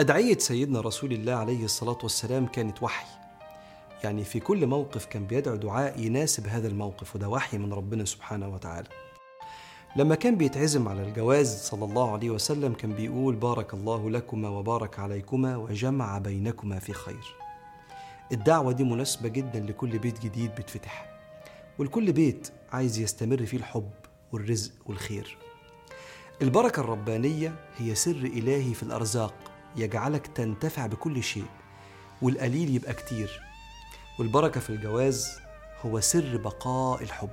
أدعية سيدنا رسول الله عليه الصلاة والسلام كانت وحي. يعني في كل موقف كان بيدعو دعاء يناسب هذا الموقف وده وحي من ربنا سبحانه وتعالى. لما كان بيتعزم على الجواز صلى الله عليه وسلم كان بيقول بارك الله لكما وبارك عليكما وجمع بينكما في خير الدعوة دي مناسبة جدا لكل بيت جديد بيتفتح. ولكل بيت عايز يستمر فيه الحب والرزق والخير. البركة الربانية هي سر إلهي في الأرزاق. يجعلك تنتفع بكل شيء والقليل يبقى كتير. والبركة في الجواز هو سر بقاء الحب.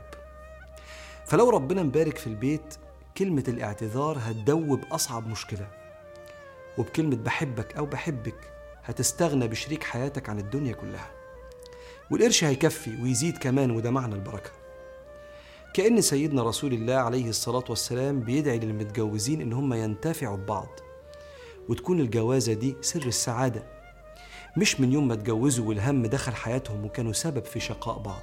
فلو ربنا مبارك في البيت كلمة الاعتذار هتدوب أصعب مشكلة. وبكلمة بحبك أو بحبك هتستغنى بشريك حياتك عن الدنيا كلها. والقرش هيكفي ويزيد كمان وده معنى البركة. كأن سيدنا رسول الله عليه الصلاة والسلام بيدعي للمتجوزين إن هم ينتفعوا ببعض. وتكون الجوازة دي سر السعادة. مش من يوم ما اتجوزوا والهم دخل حياتهم وكانوا سبب في شقاء بعض.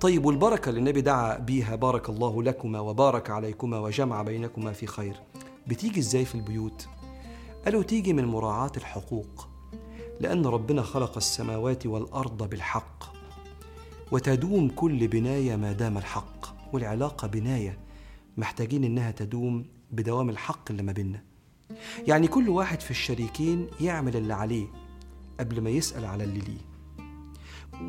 طيب والبركة اللي النبي دعا بيها بارك الله لكما وبارك عليكما وجمع بينكما في خير. بتيجي إزاي في البيوت؟ قالوا تيجي من مراعاة الحقوق لأن ربنا خلق السماوات والأرض بالحق وتدوم كل بناية ما دام الحق والعلاقة بناية محتاجين إنها تدوم بدوام الحق اللي ما بيننا. يعني كل واحد في الشريكين يعمل اللي عليه قبل ما يسأل على اللي ليه.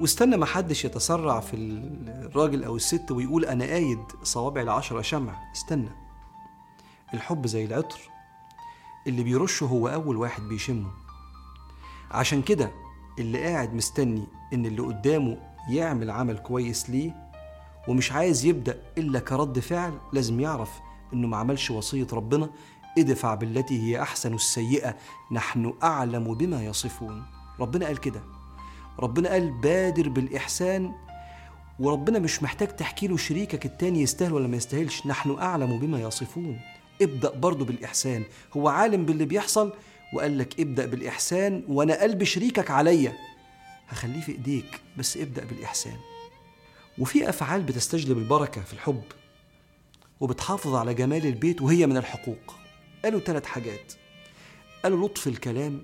واستنى ما حدش يتسرع في الراجل أو الست ويقول أنا قايد صوابع العشرة شمع. استنى. الحب زي العطر اللي بيرشه هو أول واحد بيشمه. عشان كده اللي قاعد مستني إن اللي قدامه يعمل عمل كويس ليه ومش عايز يبدأ إلا كرد فعل لازم يعرف إنه ما عملش وصية ربنا ادفع بالتي هي أحسن السيئة. نحن أعلم بما يصفون. ربنا قال كده. ربنا قال بادر بالإحسان. وربنا مش محتاج تحكي له شريكك التاني يستاهل ولا ما يستاهلش. نحن أعلم بما يصفون. ابدأ برضه بالإحسان. هو عالم باللي بيحصل وقال لك ابدأ بالإحسان وأنا قلب شريكك عليا. هخليه في إيديك بس ابدأ بالإحسان. وفي أفعال بتستجلب البركة في الحب وبتحافظ على جمال البيت وهي من الحقوق. قالوا ثلاث حاجات. قالوا لطف الكلام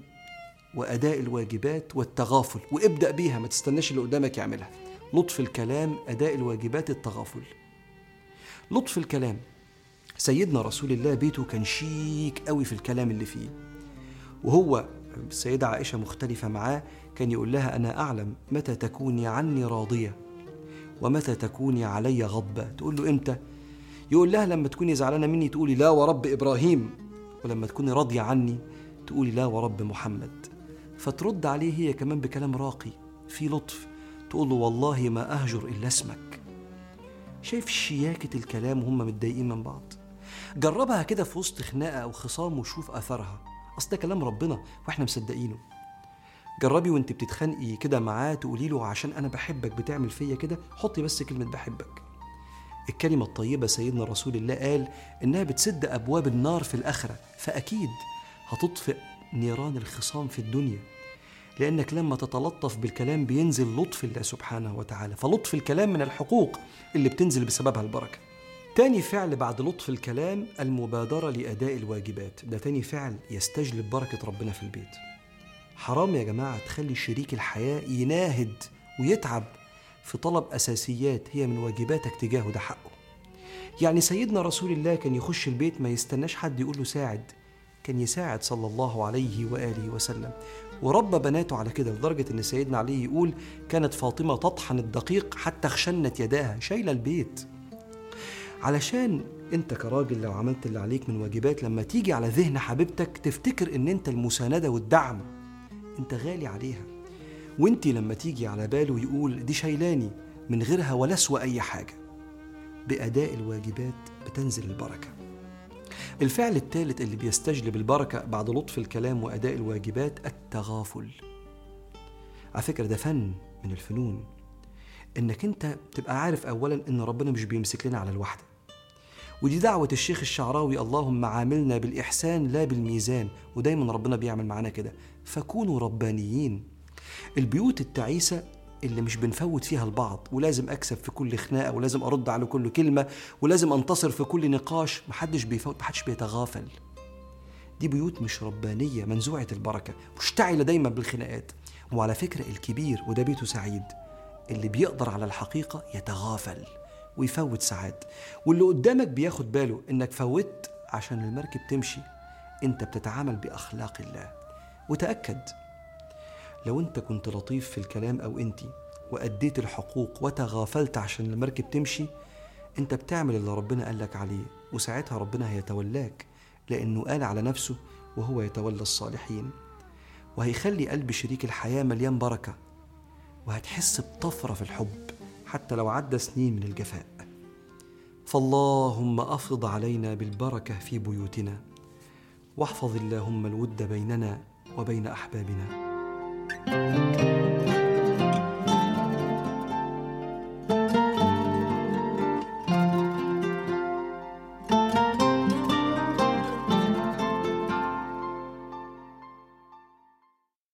وأداء الواجبات والتغافل وابدأ بيها ما تستناش اللي قدامك يعملها. لطف الكلام أداء الواجبات التغافل. لطف الكلام سيدنا رسول الله بيته كان شيك قوي في الكلام اللي فيه. وهو السيدة عائشة مختلفة معاه كان يقول لها أنا أعلم متى تكوني عني راضية ومتى تكوني علي غضبة. تقول له إمتى؟ يقول لها لما تكوني زعلانة مني تقولي لا ورب إبراهيم. ولما تكوني راضية عني تقولي لا ورب محمد. فترد عليه هي كمان بكلام راقي في لطف تقول له والله ما أهجر إلا اسمك. شايف شياكة الكلام وهم متضايقين من بعض. جربها كده في وسط خناقة أو خصام وشوف أثرها أصل ده كلام ربنا وإحنا مصدقينه. جربي وأنت بتتخانقي كده معاه تقولي له عشان أنا بحبك بتعمل فيا كده حطي بس كلمة بحبك. الكلمة الطيبة سيدنا رسول الله قال إنها بتسد أبواب النار في الآخرة فأكيد هتطفئ نيران الخصام في الدنيا لأنك لما تتلطف بالكلام بينزل لطف الله سبحانه وتعالى فلطف الكلام من الحقوق اللي بتنزل بسببها البركة. تاني فعل بعد لطف الكلام المبادرة لأداء الواجبات ده تاني فعل يستجلب بركة ربنا في البيت. حرام يا جماعة تخلي شريك الحياة يناهد ويتعب في طلب أساسيات هي من واجباتك تجاهه ده حقه. يعني سيدنا رسول الله كان يخش البيت ما يستناش حد يقول له ساعد كان يساعد صلى الله عليه وآله وسلم. وربى بناته على كده لدرجة إن سيدنا علي يقول كانت فاطمة تطحن الدقيق حتى خشنت يداها شايلة البيت. علشان أنت كراجل لو عملت اللي عليك من واجبات لما تيجي على ذهن حبيبتك تفتكر إن أنت المساندة والدعم أنت غالي عليها. وانت لما تيجي على باله يقول دي شايلاني من غيرها ولا اسوى أي حاجة. بأداء الواجبات بتنزل البركة. الفعل الثالث اللي بيستجلب البركة بعد لطف الكلام وأداء الواجبات التغافل. على فكرة ده فن من الفنون. إنك أنت تبقى عارف اولا إن ربنا مش بيمسك لنا على الواحده ودي دعوة الشيخ الشعراوي اللهم عاملنا بالإحسان لا بالميزان. ودايما ربنا بيعمل معانا كده. فكونوا ربانيين. البيوت التعيسة اللي مش بنفوت فيها البعض ولازم أكسب في كل خناقة ولازم أرد على كل كلمة ولازم أنتصر في كل نقاش محدش بيفوت محدش بيتغافل. دي بيوت مش ربانية منزوعة البركة مشتعلة دايما بالخناقات. وعلى فكرة الكبير وده بيته سعيد اللي بيقدر على الحقيقة يتغافل ويفوت ساعات. واللي قدامك بياخد باله إنك فوت عشان المركب تمشي أنت بتتعامل بأخلاق الله. وتأكد لو انت كنت لطيف في الكلام أو انت وأديت الحقوق وتغافلت عشان المركب تمشي انت بتعمل اللي ربنا قالك عليه وساعتها ربنا هيتولاك لأنه قال على نفسه وهو يتولى الصالحين. وهيخلي قلب شريك الحياة مليان بركة وهتحس بطفرة في الحب حتى لو عدى سنين من الجفاء. فاللهم أفض علينا بالبركة في بيوتنا واحفظ اللهم الود بيننا وبين أحبابنا. Música